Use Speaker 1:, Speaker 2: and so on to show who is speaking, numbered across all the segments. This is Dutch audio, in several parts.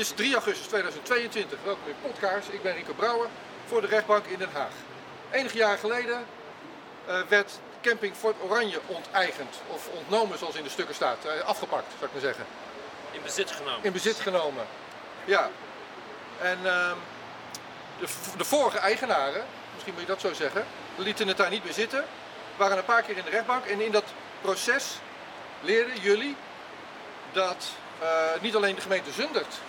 Speaker 1: is 3 augustus 2022. Welkom in Podkaars. Ik ben Rico Brouwer voor de rechtbank in Den Haag. Enige jaren geleden uh, werd camping Fort Oranje onteigend. Of ontnomen zoals in de stukken staat. Uh, afgepakt, zou ik maar zeggen.
Speaker 2: In bezit genomen.
Speaker 1: In bezit genomen, ja. En uh, de, de, vorige eigenaren, misschien moet je dat zo zeggen, lieten het daar niet meer zitten. Waren een paar keer in de rechtbank en in dat proces leerden jullie dat uh, niet alleen de gemeente Zundert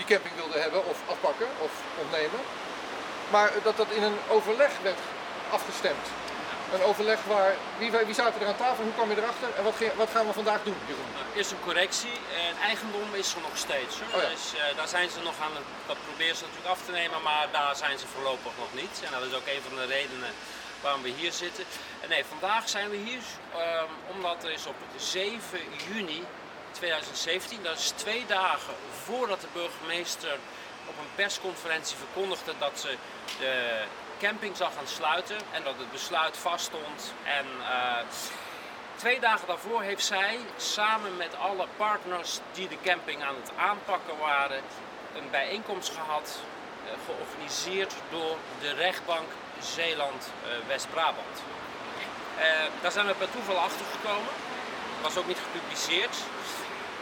Speaker 1: die camping wilde hebben of afpakken of ontnemen, maar dat dat in een overleg werd afgestemd. Een overleg waar, wie, wie zaten er aan tafel, hoe kwam je erachter en wat, wat gaan we vandaag doen, Jeroen?
Speaker 2: Nou, eerst een correctie, het eigendom is er nog steeds. Hoor. Oh ja. Dus uh, daar zijn ze nog aan het, dat proberen ze natuurlijk af te nemen, maar daar zijn ze voorlopig nog niet. En dat is ook een van de redenen waarom we hier zitten. En nee, vandaag zijn we hier um, omdat er is op 7 juni 2017, dat is twee dagen voordat de burgemeester op een persconferentie verkondigde dat ze de camping zou gaan sluiten en dat het besluit vaststond. En uh, twee dagen daarvoor heeft zij samen met alle partners die de camping aan het aanpakken waren, een bijeenkomst gehad, uh, georganiseerd door de rechtbank Zeeland-West-Brabant. Uh, daar zijn we per toeval achter gekomen. Was ook niet gepubliceerd.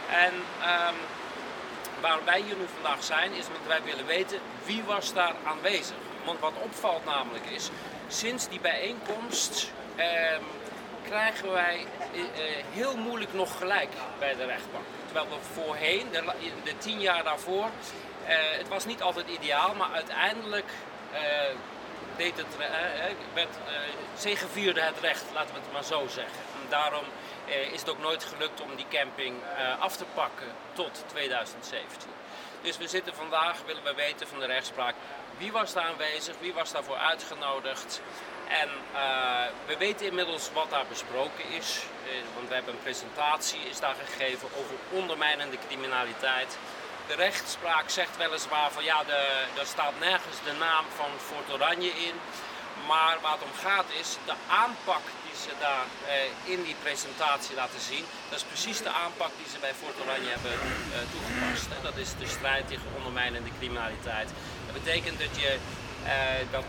Speaker 2: En um, waarom wij hier nu vandaag zijn, is omdat wij willen weten wie was daar aanwezig. Want wat opvalt namelijk is, sinds die bijeenkomst um, krijgen wij uh, heel moeilijk nog gelijk bij de rechtbank. Terwijl we voorheen, de, de tien jaar daarvoor, uh, het was niet altijd ideaal, maar uiteindelijk uh, deed het, werd, zegevierde het recht, laten we het maar zo zeggen. Daarom eh, is het ook nooit gelukt om die camping eh, af te pakken tot 2017. Dus we zitten vandaag, willen we weten van de rechtspraak, wie was daar aanwezig, wie was daarvoor uitgenodigd. En uh, we weten inmiddels wat daar besproken is, want we hebben een presentatie is daar gegeven over ondermijnende criminaliteit. De rechtspraak zegt weliswaar van ja, de, er staat nergens de naam van Fort Oranje in. Maar waar het om gaat is de aanpak ze daar eh, in die presentatie laten zien. Dat is precies de aanpak die ze bij Fort Oranje hebben eh, toegepast. Hè. Dat is de strijd tegen ondermijnende criminaliteit. Dat betekent dat je uh, dat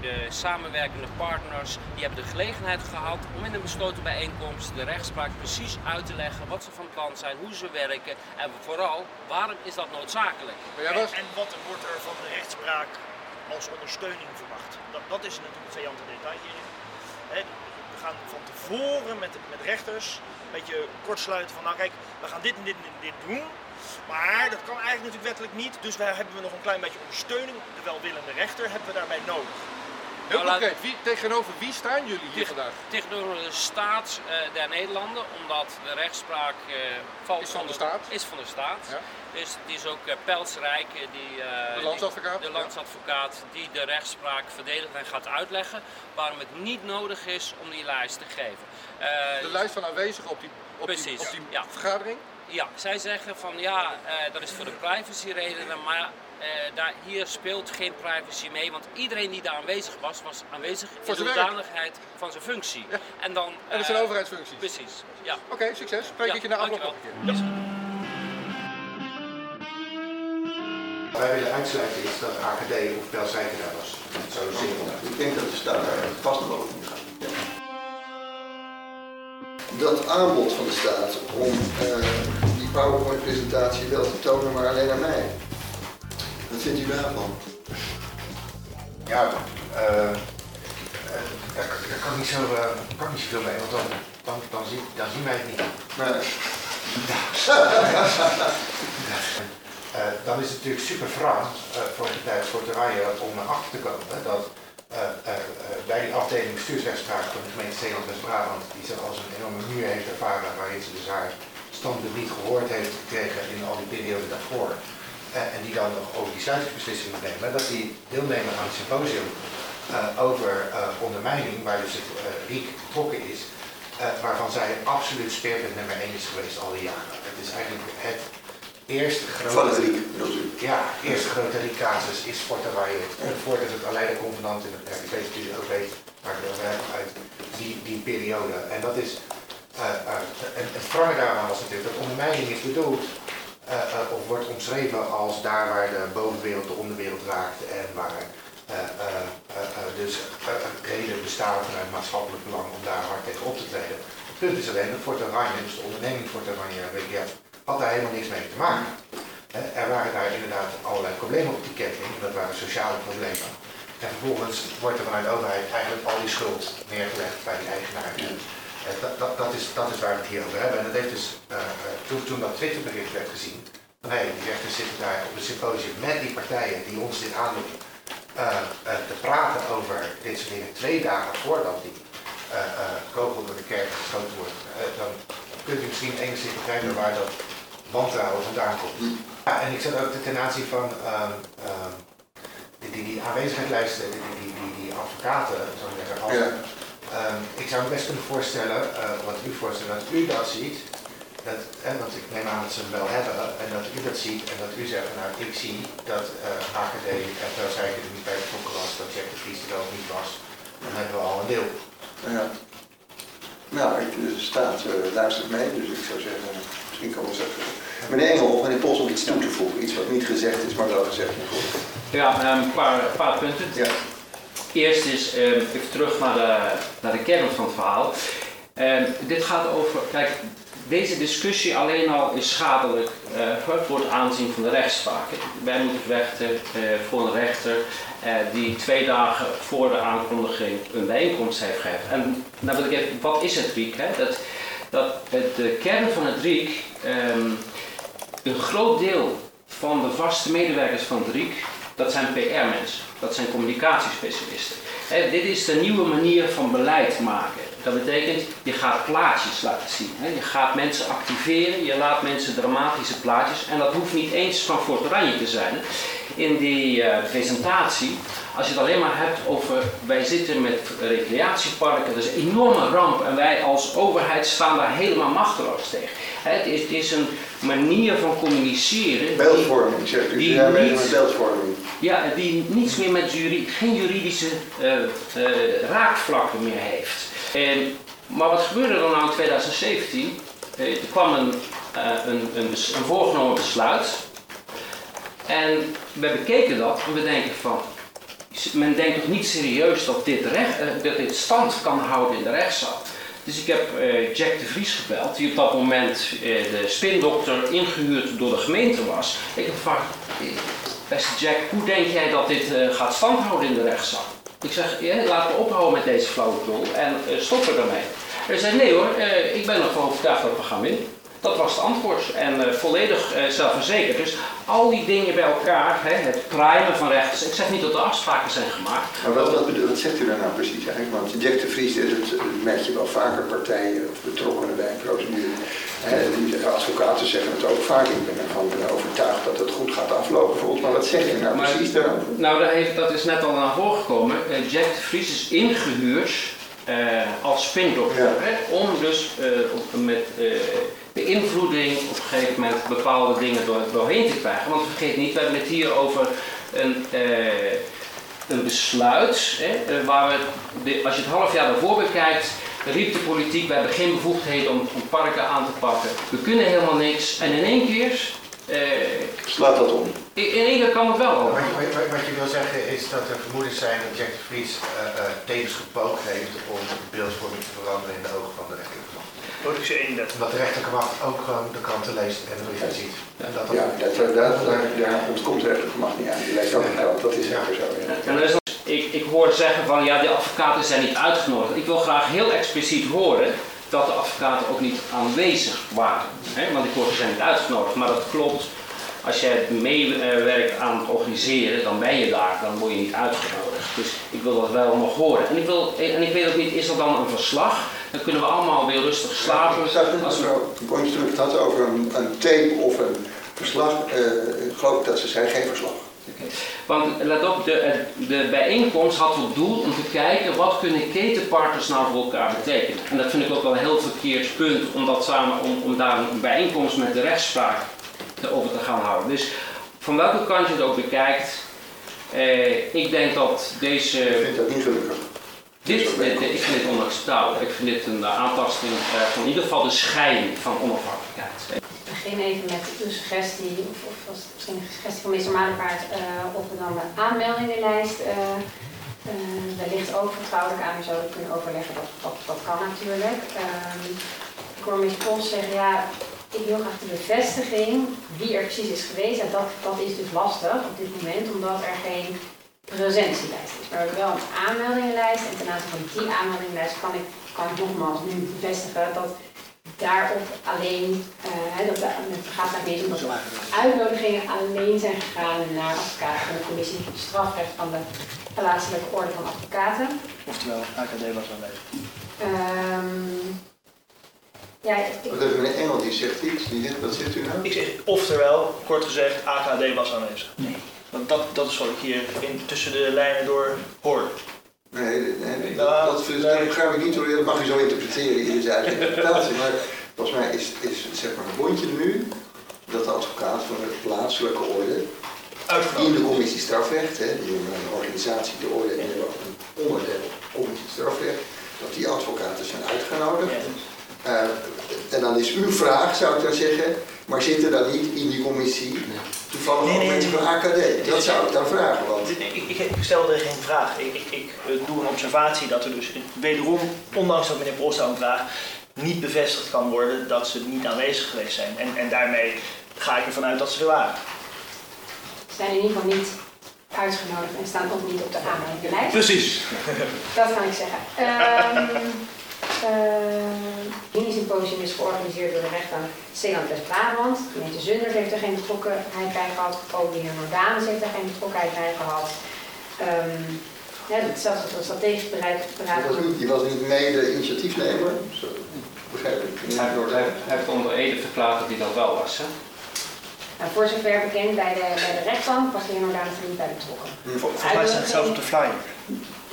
Speaker 2: de samenwerkende partners die hebben de gelegenheid gehad om in een besloten bijeenkomst de rechtspraak precies uit te leggen wat ze van plan zijn, hoe ze werken en vooral waarom is dat noodzakelijk.
Speaker 3: En, en wat wordt er van de rechtspraak als ondersteuning verwacht? Dat, dat is natuurlijk het saillante detail hierin. Gaan van tevoren met, met rechters een beetje kortsluiten van nou kijk, we gaan dit en dit en dit doen. Maar dat kan eigenlijk natuurlijk wettelijk niet, dus daar hebben we nog een klein beetje ondersteuning. De welwillende rechter hebben we daarbij nodig.
Speaker 1: Heel nou, concreet, wie, tegenover wie staan jullie hier vandaag?
Speaker 2: Tegenover de staat uh, der Nederlanden, omdat de rechtspraak uh, valt
Speaker 1: is van de staat.
Speaker 2: Is van de staat. Ja. Dus het is ook uh, Pelsrijk, die,
Speaker 1: de landsadvocaat,
Speaker 2: die, de landsadvocaat die de rechtspraak verdedigt en gaat uitleggen waarom het niet nodig is om die lijst te geven.
Speaker 1: de lijst van aanwezigen op die, op
Speaker 2: precies,
Speaker 1: die, op die
Speaker 2: ja.
Speaker 1: vergadering?
Speaker 2: Ja, zij zeggen van ja, dat is voor de privacyredenen, maar uh, daar, hier speelt geen privacy mee, want iedereen die daar aanwezig was, was aanwezig in de hoedanigheid van zijn functie.
Speaker 1: Ja.
Speaker 2: En, dan,
Speaker 1: uh, en dat zijn overheidsfuncties?
Speaker 2: Precies, ja.
Speaker 1: Oké, okay, succes. Spreek ja, ik je na afloop nog een keer. Ja.
Speaker 4: Wij willen uitsluiten is dat AGD of Pelsrijker daar was. Zo simpel.
Speaker 5: Ik denk dat de staat daar vast nog over moet gaan. Ja. Dat aanbod van de staat om uh, die PowerPoint-presentatie wel te tonen, maar alleen aan mij. Wat vindt u daarvan?
Speaker 4: Ja, uh, daar, daar kan ik niet zo, uh, kan niet zoveel mee, want dan, dan, dan, zien, dan zien wij het niet.
Speaker 5: Nee.
Speaker 4: uh, dan is het natuurlijk super fraai voor de tijd voor rijen om achter te komen dat bij die afdeling bestuursrechtspraak van de gemeente Zeeland-West-Brabant, die zich als een enorme muur heeft ervaren waarin ze dus haar standpunt niet gehoord heeft gekregen in al die periode daarvoor, en die dan nog over die sluitingsbeslissing moet nemen, dat die deelnemer aan het symposium over ondermijning, waar dus het Riek betrokken is, waarvan zij absoluut speerpunt nummer 1 is geweest al die jaren. Het is eigenlijk het eerste grote...
Speaker 5: Het
Speaker 4: Ja, het eerste grote Riek-casus is Forterwaaien. Voordat het Aleida Convenant in het natuurlijk ook weet, ik het uit die, die periode. En dat is... en het wrange daaraan was natuurlijk dat ondermijning is bedoeld of wordt omschreven als daar waar de bovenwereld de onderwereld raakt en waar dus reden bestaan vanuit maatschappelijk belang om daar hard tegen op te treden. Het punt is alleen dat Fort Oranje, dus de onderneming Fort Oranje WGF, had daar helemaal niks mee te maken. Er waren daar inderdaad allerlei problemen op die ketting, dat waren sociale problemen. En vervolgens wordt er vanuit de overheid eigenlijk al die schuld neergelegd bij die eigenaar. Dat, dat, dat, is, dat is waar we het hier over hebben. En dat heeft dus, uh, toen, toen dat Twitterbericht werd gezien, van hé, hey, die rechters zitten daar op een symposium met die partijen die ons dit aandoen, te praten over dit soort dingen twee dagen voordat die kogel door de kerk geschoten wordt. dan kunt u misschien enigszins begrijpen waar dat wantrouwen vandaan komt. Ja, en ik zet ook ten aanzien van uh, uh, die, die aanwezigheidslijsten, die, die, die, die advocaten, zou ik zeggen, ja. um, ik zou me best kunnen voorstellen, uh, wat u voorstelt, dat u dat ziet, dat, en want ik neem aan dat ze hem wel hebben, en dat u dat ziet en dat u zegt, nou ik zie dat uh, AKD en Velzijker er niet bij betrokken was, dat Jack de Vries er ook niet was, dan hebben we al een deel.
Speaker 5: Ja. Nou, de staat uh, luistert mee, dus ik zou zeggen, misschien kan we zeggen. Meneer Engel, meneer Pols om iets toe te voegen, iets wat niet gezegd is, maar wel gezegd moet worden.
Speaker 2: Ja, een paar, paar punten. Ja. Eerst is uh, even terug naar de, naar de kern van het verhaal. Uh, dit gaat over, kijk, deze discussie alleen al is schadelijk uh, voor het aanzien van de rechtspraak. Wij moeten vechten uh, voor een rechter uh, die twee dagen voor de aankondiging een bijeenkomst heeft gegeven. En nou wil ik even, wat is het RIEK? Hè? Dat, dat de kern van het RIEK, um, een groot deel van de vaste medewerkers van het RIEK, dat zijn PR-mensen, dat zijn communicatiespecialisten. Dit is de nieuwe manier van beleid maken. Dat betekent, je gaat plaatjes laten zien. Je gaat mensen activeren, je laat mensen dramatische plaatjes. En dat hoeft niet eens van Fort Oranje te zijn. In die uh, presentatie, als je het alleen maar hebt over wij zitten met recreatieparken, dat is een enorme ramp en wij als overheid staan daar helemaal machteloos tegen. Het is, het is een manier van communiceren.
Speaker 5: Beeldvorming, zegt u. Die ja, niet, met beeldvorming.
Speaker 2: Ja, die niets meer met juri, geen juridische uh, uh, raakvlakken meer heeft. En, maar wat gebeurde er nou in 2017? Uh, er kwam een, een, een, een voorgenomen besluit. En we bekeken dat en we denken van, men denkt toch niet serieus dat dit, recht, dat dit stand kan houden in de rechtszaal. Dus ik heb uh, Jack de Vries gebeld, die op dat moment uh, de spindokter ingehuurd door de gemeente was. Ik heb gevraagd, beste Jack, hoe denk jij dat dit uh, gaat standhouden in de rechtszaal? Ik zeg, ja, laten we ophouden met deze flauwekul en stoppen ermee. Hij zei, nee hoor, ik ben ervan overtuigd dat we gaan winnen. Dat was het antwoord en uh, volledig uh, zelfverzekerd. Dus al die dingen bij elkaar, hè, het primen van rechters. Ik zeg niet dat er afspraken zijn gemaakt.
Speaker 5: Maar wat, wat, wat zegt u daar nou precies eigenlijk? Want Jack de Vries, dat merk je wel vaker partijen of betrokkenen bij een procedure. Die advocaten zeggen het ook vaak. Ik ben ervan overtuigd dat het goed gaat aflopen volgens Maar wat zeg je nou maar, precies daarover?
Speaker 2: Nou, dat, heeft, dat is net al naar voren gekomen. Uh, Jack de Vries is ingehuurd als spindokter. Ja. Om dus met beïnvloeding op een gegeven moment bepaalde dingen door, doorheen te krijgen. Want vergeet niet, we hebben het hier over een, een besluit hè, waar we, de, als je het half jaar daarvoor bekijkt, riep de politiek, we hebben geen bevoegdheden om, om parken aan te pakken. We kunnen helemaal niks. En in één keer
Speaker 5: uh, Slaat dat om.
Speaker 2: In, in één keer kan het wel.
Speaker 4: Wat, wat, wat, je wil zeggen is dat er vermoedens zijn dat Jack de Vries uh, uh, tevens gepoogd heeft om de beeldvorming te veranderen in de ogen van de macht.
Speaker 6: Productie 31.
Speaker 4: Dat de rechterlijke macht ook gewoon de kranten leest en de brieven ziet.
Speaker 5: En dat dat ja, dat, dat, dat, daar, daar ontkomt de rechterlijke macht niet aan. Die leest ook de krant, dat is zeker zo. Ja.
Speaker 2: En er is ik, ik hoor zeggen van ja, de advocaten zijn niet uitgenodigd. Ik wil graag heel expliciet horen dat de advocaten ook niet aanwezig waren. Hè? Want ik hoor ze zijn niet uitgenodigd, maar dat klopt. Als jij meewerkt aan het organiseren, dan ben je daar, dan word je niet uitgenodigd. Dus ik wil dat wel nog horen. En ik, wil, en ik weet ook niet, is er dan een verslag? Dan kunnen we allemaal weer rustig slapen.
Speaker 5: Ja, als we het had over een, een tape of een verslag, uh, ik geloof dat ze zei geen verslag.
Speaker 2: Want let op, de, de bijeenkomst had tot doel om te kijken wat kunnen ketenpartners nou voor elkaar betekenen. En dat vind ik ook wel een heel verkeerd punt om, dat samen, om, om daar een bijeenkomst met de rechtspraak over te gaan houden. Dus van welke kant je het ook bekijkt, eh, ik denk dat deze...
Speaker 5: Ik vind dat niet gelukkig.
Speaker 2: Dit, dit, ik vind dit onacceptabel. Ik vind dit een aantasting uh, van in ieder geval de scheiding van onafhankelijkheid.
Speaker 7: begin even met uw suggestie, of, of was het misschien een suggestie van minister Malenpaard, uh, of we dan de aanmeldingenlijst uh, uh, wellicht ook vertrouwelijk aan u zouden kunnen overleggen. Dat, dat, dat kan natuurlijk. Um, ik hoor minister Pols zeggen, ja, ik wil graag de bevestiging wie er precies is geweest. En dat, dat is dus lastig op dit moment, omdat er geen presentielijst is. Maar we hebben wel een aanmeldingenlijst en ten aanzien van die aanmeldingenlijst kan ik, kan ik nogmaals nu bevestigen dat daarop alleen, uh, dat het gaat daar niet om dat uitnodigingen alleen zijn gegaan naar advocaten van de commissie strafrecht van de plaatselijke orde van advocaten.
Speaker 3: Oftewel, AKD was aanwezig.
Speaker 7: Um, ja, ik...
Speaker 5: Wat heeft meneer Engel, die zegt iets, die zegt, wat zit u nou?
Speaker 3: Ik zeg, oftewel, kort gezegd, AKD was aanwezig. Nee. Want dat, dat is wat ik hier in, tussen de lijnen door hoor.
Speaker 5: Nee, nee, nee dat, dat, dat, dat begrijp ik niet hoor, dat mag je zo interpreteren in eigen interpretatie. Maar volgens mij is, is zeg maar een bondje nu dat de advocaat van de plaatselijke orde in de commissie strafrecht, hè, die een organisatie de orde en een onderdeel commissie strafrecht, dat die advocaten zijn uitgenodigd. Uh, en dan is uw vraag, zou ik dan zeggen, maar zitten dan niet in die commissie toevallig nee, nee, mensen van AKD? Dat zou ik dan vragen. Want...
Speaker 3: Ik, ik, ik stelde geen vraag. Ik, ik, ik, doe een observatie dat er dus wederom, ondanks dat meneer Polstra een vraag, niet bevestigd kan worden dat ze niet aanwezig geweest zijn. En, en daarmee ga ik ervan uit dat ze er waren.
Speaker 7: Ze zijn in ieder geval niet uitgenodigd en staan ook niet op de aanmeldinglijst.
Speaker 3: Precies.
Speaker 7: Dat kan ik zeggen. Um, uh, symposium is georganiseerd door de rechtbank Zeeland West-Brabant. De gemeente Zundert heeft er geen betrokkenheid bij gehad. Ook de heer Nordanus heeft er geen betrokkenheid bij gehad. Um, ja, zelfs het strategisch beraad.
Speaker 5: Die was niet, die was niet mede initiatiefnemer, Zo, begrijp ik.
Speaker 8: Hij, heeft onder Ede verklaard dat hij dat wel was. Hè?
Speaker 7: Nou, voor zover bekend bij de, bij de rechtbank was de heer Nordanus er niet bij betrokken.
Speaker 3: Volgens mij staat het zelfs op de flyer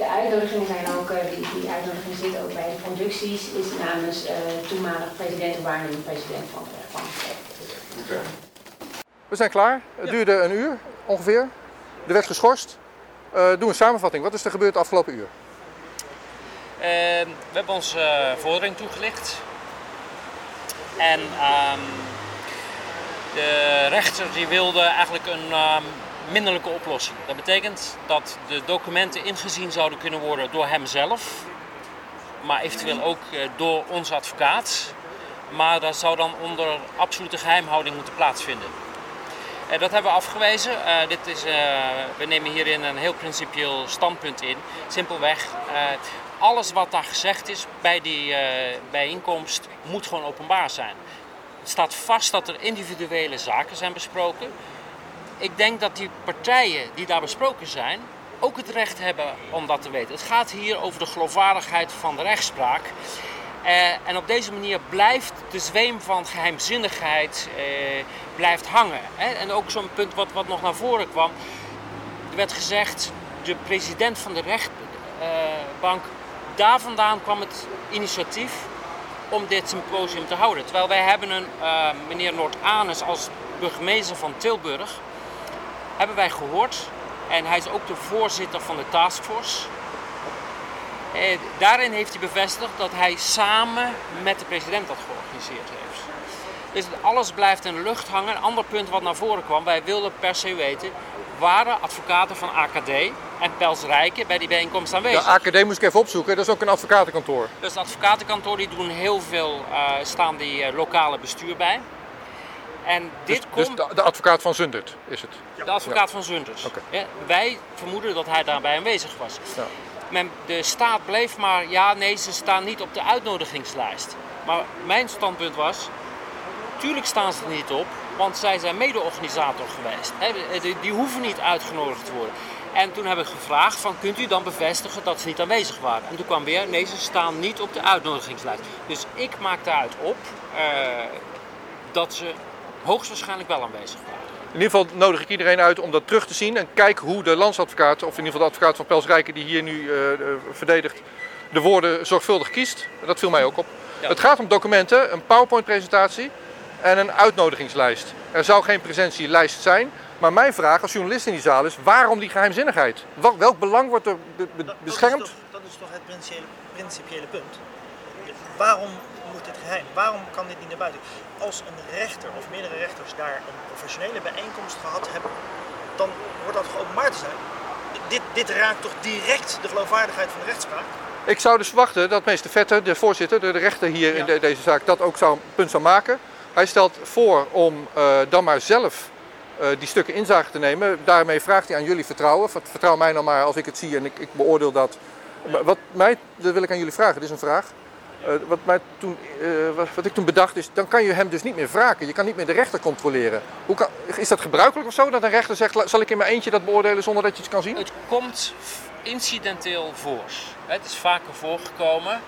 Speaker 7: de uitnodigingen zijn ook, eh, die, die uitnodigingen zitten ook bij de producties, is namens uh, toenmalig president en waarnemend president van de van okay.
Speaker 1: We zijn klaar. Het duurde een uur ongeveer. De werd geschorst. Uh, doe een samenvatting. Wat is er gebeurd het afgelopen uur?
Speaker 2: Uh, we hebben onze uh, vordering toegelicht. En um, de rechter die wilde eigenlijk een um, minderlijke oplossing. Dat betekent dat de documenten ingezien zouden kunnen worden door hemzelf, maar eventueel ook eh, door onze advocaat. Maar dat zou dan onder absolute geheimhouding moeten plaatsvinden. Uh, dat hebben we afgewezen. Uh, dit is, we nemen hierin een heel principieel standpunt in. Simpelweg, alles wat daar gezegd is bij die bijeenkomst moet gewoon openbaar zijn. Het staat vast dat er individuele zaken zijn besproken ik denk dat die partijen die daar besproken zijn ook het recht hebben om dat te weten. Het gaat hier over de geloofwaardigheid van de rechtspraak. Uh, en op deze manier blijft de zweem van geheimzinnigheid uh, blijft hangen. Hè? En ook zo'n punt wat, wat nog naar voren kwam. Er werd gezegd, de president van de rechtbank, uh, daar vandaan kwam het initiatief om dit symposium te houden. Terwijl wij hebben een meneer Noord-Anes als burgemeester van Tilburg hebben wij gehoord. En hij is ook de voorzitter van de taskforce. En daarin heeft hij bevestigd dat hij samen met de president dat georganiseerd heeft. Dus alles blijft in de lucht hangen. Een ander punt wat naar voren kwam, wij wilden per se weten, waren advocaten van AKD en Pels Rijken bij die bijeenkomst aanwezig?
Speaker 1: De AKD moest ik even opzoeken, dat is ook een advocatenkantoor.
Speaker 2: Dus het advocatenkantoor die doen heel veel, uh, staan die uh, lokale bestuur bij. En dit
Speaker 1: dus,
Speaker 2: komt...
Speaker 1: dus de, de, advocaat van Zundert is het?
Speaker 2: De advocaat ja. van Zundert.
Speaker 1: Okay.
Speaker 2: Ja, wij vermoeden dat hij daarbij aanwezig was. Men, de staat bleef maar, ja nee, ze staan niet op de uitnodigingslijst. Maar mijn standpunt was, tuurlijk staan ze er niet op, want zij zijn mede-organisator geweest. He, die, die hoeven niet uitgenodigd te worden. En toen heb ik gevraagd van, kunt u dan bevestigen dat ze niet aanwezig waren? En toen kwam weer, nee, ze staan niet op de uitnodigingslijst. Dus ik maak daaruit op uh, dat ze hoogstwaarschijnlijk wel aanwezig waren.
Speaker 1: In ieder geval nodig ik iedereen uit om dat terug te zien en kijk hoe de landsadvocaat, of in ieder geval de advocaat van Pelsrijken die hier nu uh, verdedigt, de woorden zorgvuldig kiest. Dat viel mij ook op. Ja. Het gaat om documenten, een PowerPoint-presentatie en een uitnodigingslijst. Er zou geen presentielijst zijn, maar mijn vraag als journalist in die zaal is: waarom die geheimzinnigheid? Welk belang wordt er be be beschermd?
Speaker 3: Dat is, toch, dat is toch het principiële, principiële punt. Waarom moet dit geheim? Waarom kan dit niet naar buiten? als een rechter of meerdere rechters daar een professionele bijeenkomst gehad hebben, dan wordt dat geopenbaard te zijn. Dit, dit raakt toch direct de geloofwaardigheid van de rechtspraak?
Speaker 1: Ik zou dus verwachten dat meester Vetter, de voorzitter, de, rechter hier in de- deze zaak, dat ook zou, punt zou maken. Hij stelt voor om eh, dan maar zelf eh, die stukken inzage te nemen. Daarmee vraagt hij aan jullie vertrouwen. Vert- Vertrouw mij nou maar als ik het zie en ik, ik beoordeel dat. Wat mij, dat wil ik aan jullie vragen, dit is een vraag. Eh, wat, toen, eh, wat, ik toen bedacht is, dan kan je hem dus niet meer wraken. Je kan niet meer de rechter controleren. Hoe kan, is dat gebruikelijk of zo, dat een rechter zegt, "La- zal ik in mijn eentje dat beoordelen zonder dat je het kan zien?
Speaker 2: Het komt incidenteel voor. Het is vaker voorgekomen.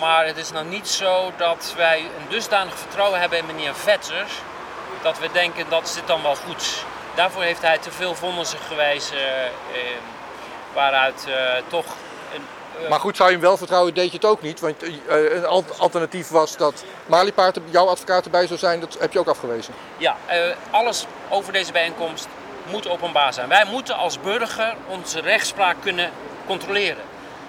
Speaker 2: Maar het is nog niet zo dat wij een dusdanig vertrouwen hebben in meneer Vetter. Dat we denken dat zit dan wel goed. Daarvoor heeft hij te veel vonnissen gewezen. eh, waaruit eh, toch
Speaker 1: Maar goed, zou je hem wel vertrouwen, deed je het ook niet. Want eh, een al- alternatief was dat Malipaard jouw advocaat erbij zou zijn. Dat heb je ook afgewezen.
Speaker 2: Ja, eh, alles over deze bijeenkomst moet openbaar zijn. Wij moeten als burger onze rechtspraak kunnen controleren.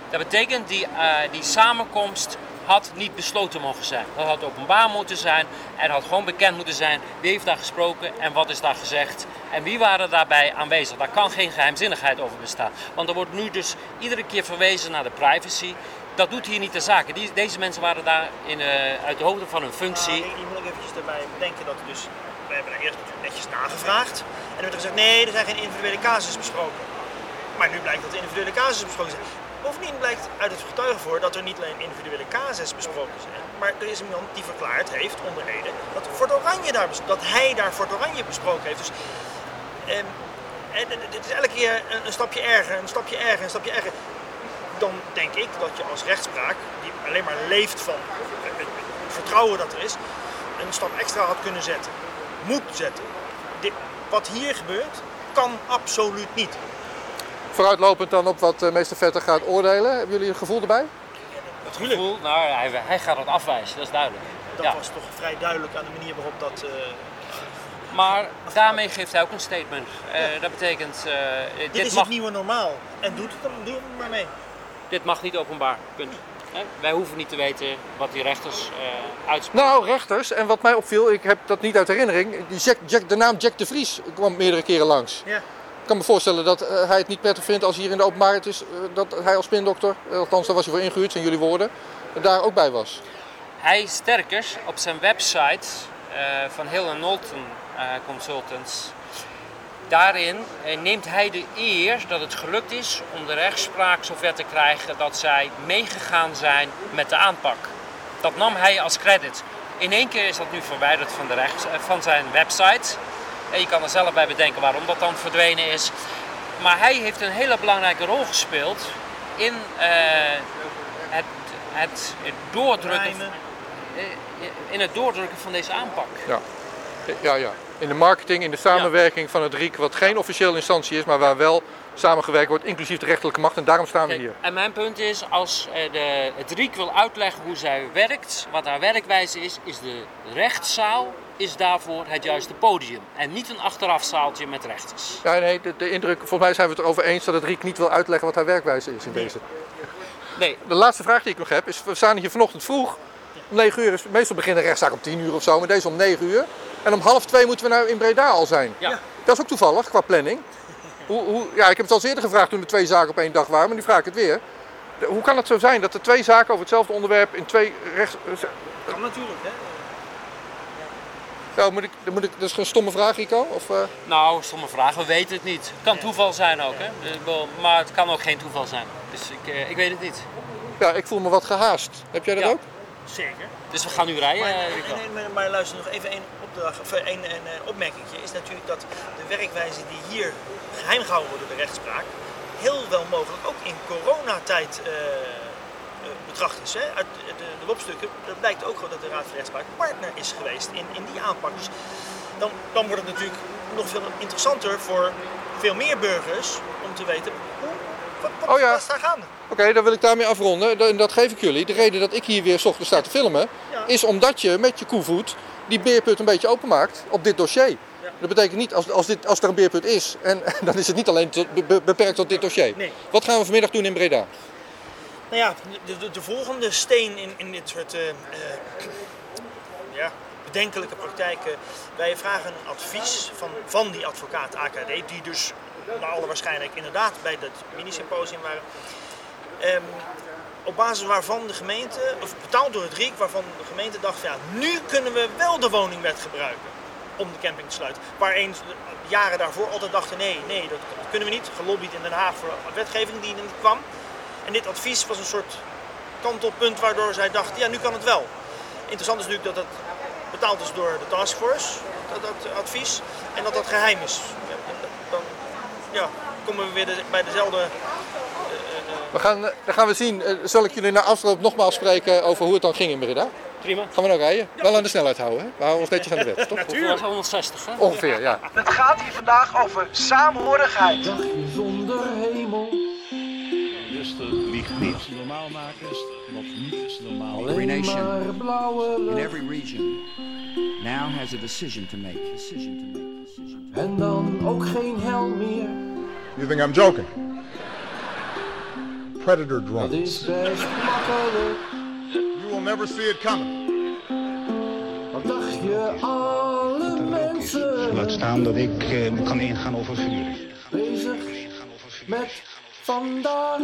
Speaker 2: Dat betekent die, eh, die samenkomst had niet besloten mogen zijn. Dat had openbaar moeten zijn. Er had gewoon bekend moeten zijn wie heeft daar gesproken en wat is daar gezegd. En wie waren daarbij aanwezig. Daar kan geen geheimzinnigheid over bestaan. Want er wordt nu dus iedere keer verwezen naar de privacy. Dat doet hier niet de zaken. Deze mensen waren daar in, eh, uit de hoofde van hun functie.
Speaker 3: Nou, je moet ook eventjes erbij bedenken dat dus, we hebben er eerst netjes nagevraagd. En er werd er gezegd, nee, er zijn geen individuele casussen besproken. Maar nu blijkt dat de individuele casussen besproken zijn. Bovendien blijkt uit het getuigenvoor dat er niet alleen individuele casussen besproken zijn, maar er is iemand die verklaard heeft, onder reden, dat Fort Oranje daar, dat hij daar Fort Oranje besproken heeft. Dus, ehm, en dit is elke keer een, een stapje erger, een stapje erger, een stapje erger. Dan denk ik dat je als rechtspraak, die alleen maar leeft van het vertrouwen dat er is, een stap extra had kunnen zetten. Moet zetten. Dit, wat hier gebeurt, kan absoluut niet.
Speaker 1: Vooruitlopend dan op wat eh, meester Vetter gaat oordelen. Hebben jullie een gevoel erbij?
Speaker 2: Het gevoel, nou, hij, hij gaat het afwijzen, dat is duidelijk.
Speaker 3: Dat
Speaker 2: Ja.
Speaker 3: was toch vrij duidelijk aan de manier waarop dat. eh,
Speaker 2: Maar daarmee geeft hij ook een statement. Eh, dat betekent, eh,
Speaker 3: dit,
Speaker 2: dit,
Speaker 3: is
Speaker 2: mag,
Speaker 3: het nieuwe normaal. En doet het dan, doe er maar mee.
Speaker 2: dit mag niet openbaar. Punt. Hè? Wij hoeven niet te weten wat die rechters eh uitspreken.
Speaker 1: Nou, rechters. En wat mij opviel, ik heb dat niet uit herinnering. Die Jack, Jack, de naam Jack de Vries kwam meerdere keren langs.
Speaker 3: Ja.
Speaker 1: Ik kan me voorstellen dat eh, hij het niet prettig vindt als hier in de openbaarheid is. eh, dat hij als spindokter, eh, althans daar was hij voor ingehuurd, zijn jullie woorden, daar ook bij was.
Speaker 2: Hij sterker op zijn website van Hill Knowlton Consultants. Daarin neemt hij de eer dat het gelukt is om de rechtspraak zover te krijgen dat zij meegegaan zijn met de aanpak. Dat nam hij als credit. In één keer is dat nu verwijderd van, de rechts, van zijn website. En je kan er zelf bij bedenken waarom dat dan verdwenen is. Maar hij heeft een hele belangrijke rol gespeeld in eh, het, het, het doordrukken eh, in het doordrukken van deze aanpak.
Speaker 1: Ja. Ja, ja. In de marketing, in de samenwerking van het RIEK, wat geen officiële instantie is, maar waar wel samengewerkt wordt, inclusief de rechterlijke macht. En daarom staan we
Speaker 2: Kijk,
Speaker 1: hier.
Speaker 2: en mijn punt is, als eh, de, het RIEK wil uitleggen hoe zij werkt, wat haar werkwijze is, is de rechtszaal is daarvoor het juiste podium. En niet een achterafzaaltje met rechters.
Speaker 1: Ja, nee, de, de indruk, volgens mij zijn we het erover eens dat het RIEK niet wil uitleggen wat haar werkwijze is in deze.
Speaker 2: Nee,
Speaker 1: De laatste vraag die ik nog heb is, we staan hier vanochtend vroeg. Om 9 uur is, meestal beginnen de rechtszaak om 10 uur of zo, maar deze om 9 uur. En om half twee moeten we nou in Breda al zijn.
Speaker 2: ja.
Speaker 1: Dat is ook toevallig, qua planning. Hoe, hoe, ja, ik heb het al eerder gevraagd toen er twee zaken op één dag waren, maar nu vraag ik het weer. De- hoe kan het zo zijn dat er twee zaken over hetzelfde onderwerp in twee rechts...
Speaker 3: Kan natuurlijk, hè?
Speaker 1: Nou, moet ik, moet ik, dat is een stomme vraag, Rico? Of, eh,
Speaker 2: Nou, stomme vraag, we weten het niet. Het kan toeval zijn ook, hè? Wel, Maar het kan ook geen toeval zijn. Dus ik, eh, ik weet het niet.
Speaker 1: ja, ik voel me wat gehaast. Heb jij dat
Speaker 2: Ja.
Speaker 1: ook?
Speaker 3: Zeker.
Speaker 2: Dus we gaan nu rijden,
Speaker 3: Maar,
Speaker 2: eh, Rico.
Speaker 3: nee, maar, maar luister nog even één opdracht, of één, een eh, opmerkingje. Is natuurlijk dat de werkwijze die hier geheim gehouden wordt door de rechtspraak, heel wel mogelijk ook in coronatijd eh, eh, betracht is. Hè? Uit de, dat blijkt ook gewoon dat de Raad van Rechtspraak partner is geweest in, in die aanpak. Dus dan, dan wordt het natuurlijk nog veel interessanter voor veel meer burgers om te weten hoe, wat, wat
Speaker 1: Oh ja.
Speaker 3: is daar gaande.
Speaker 1: Oké, dan wil ik daarmee afronden. En dat geef ik jullie. De reden dat ik hier weer 's ochtends sta te filmen,
Speaker 3: Ja.
Speaker 1: is omdat je met je koevoet die beerput een beetje openmaakt op dit dossier. Dat betekent niet, als, als, dit, als er een beerput is, en dan is het niet alleen tot- be- be- beperkt tot dit dossier.
Speaker 3: Nee.
Speaker 1: Wat gaan we vanmiddag doen in Breda?
Speaker 3: Nou ja, de, de, de volgende steen in, in dit soort eh, eh, ja, bedenkelijke praktijken. Wij vragen een advies van, van die advocaat AKD, die dus naar alle waarschijnlijk inderdaad bij dat mini-symposium waren. Ehm, op basis waarvan de gemeente, of betaald door het RIEK, waarvan de gemeente dacht, ja, nu kunnen we wel de woningwet gebruiken om de camping te sluiten. Waar eens jaren daarvoor altijd dachten, nee, nee, dat, dat kunnen we niet. Gelobbyd in Den Haag voor wetgeving die er niet kwam. En dit advies was een soort kantelpunt waardoor zij dachten, ja, nu kan het wel. Interessant is natuurlijk dat het betaald is door de taskforce, dat, dat advies, en dat dat geheim is. Ja, dan ja, komen we weer de- bij dezelfde
Speaker 1: We gaan, eh, dan gaan we zien. Eh, zal ik jullie na afloop nogmaals spreken over hoe het dan ging in Breda?
Speaker 2: Prima.
Speaker 1: Gaan we nou rijden? Wel aan de snelheid houden, hè? We houden ons netjes aan de wet, toch?
Speaker 2: Natuurlijk. 160, hè?
Speaker 1: Ongeveer, ja.
Speaker 3: Het gaat hier vandaag over saamhorigheid.
Speaker 1: Zonder hemel.
Speaker 9: Niet. Normaal maken, wat niet is normaal.
Speaker 10: Every nation in every region now has a decision to make. Decision to make. Decision to make.
Speaker 1: En dan ook geen hel meer.
Speaker 11: You think I'm joking? Predator
Speaker 1: Dat
Speaker 11: drones.
Speaker 1: is best makkelijk.
Speaker 11: You will never see it coming.
Speaker 1: Wat dacht je, alle mensen
Speaker 9: Laat staan dat ik eh, kan ingaan over vuur.
Speaker 1: bezig met vandaag?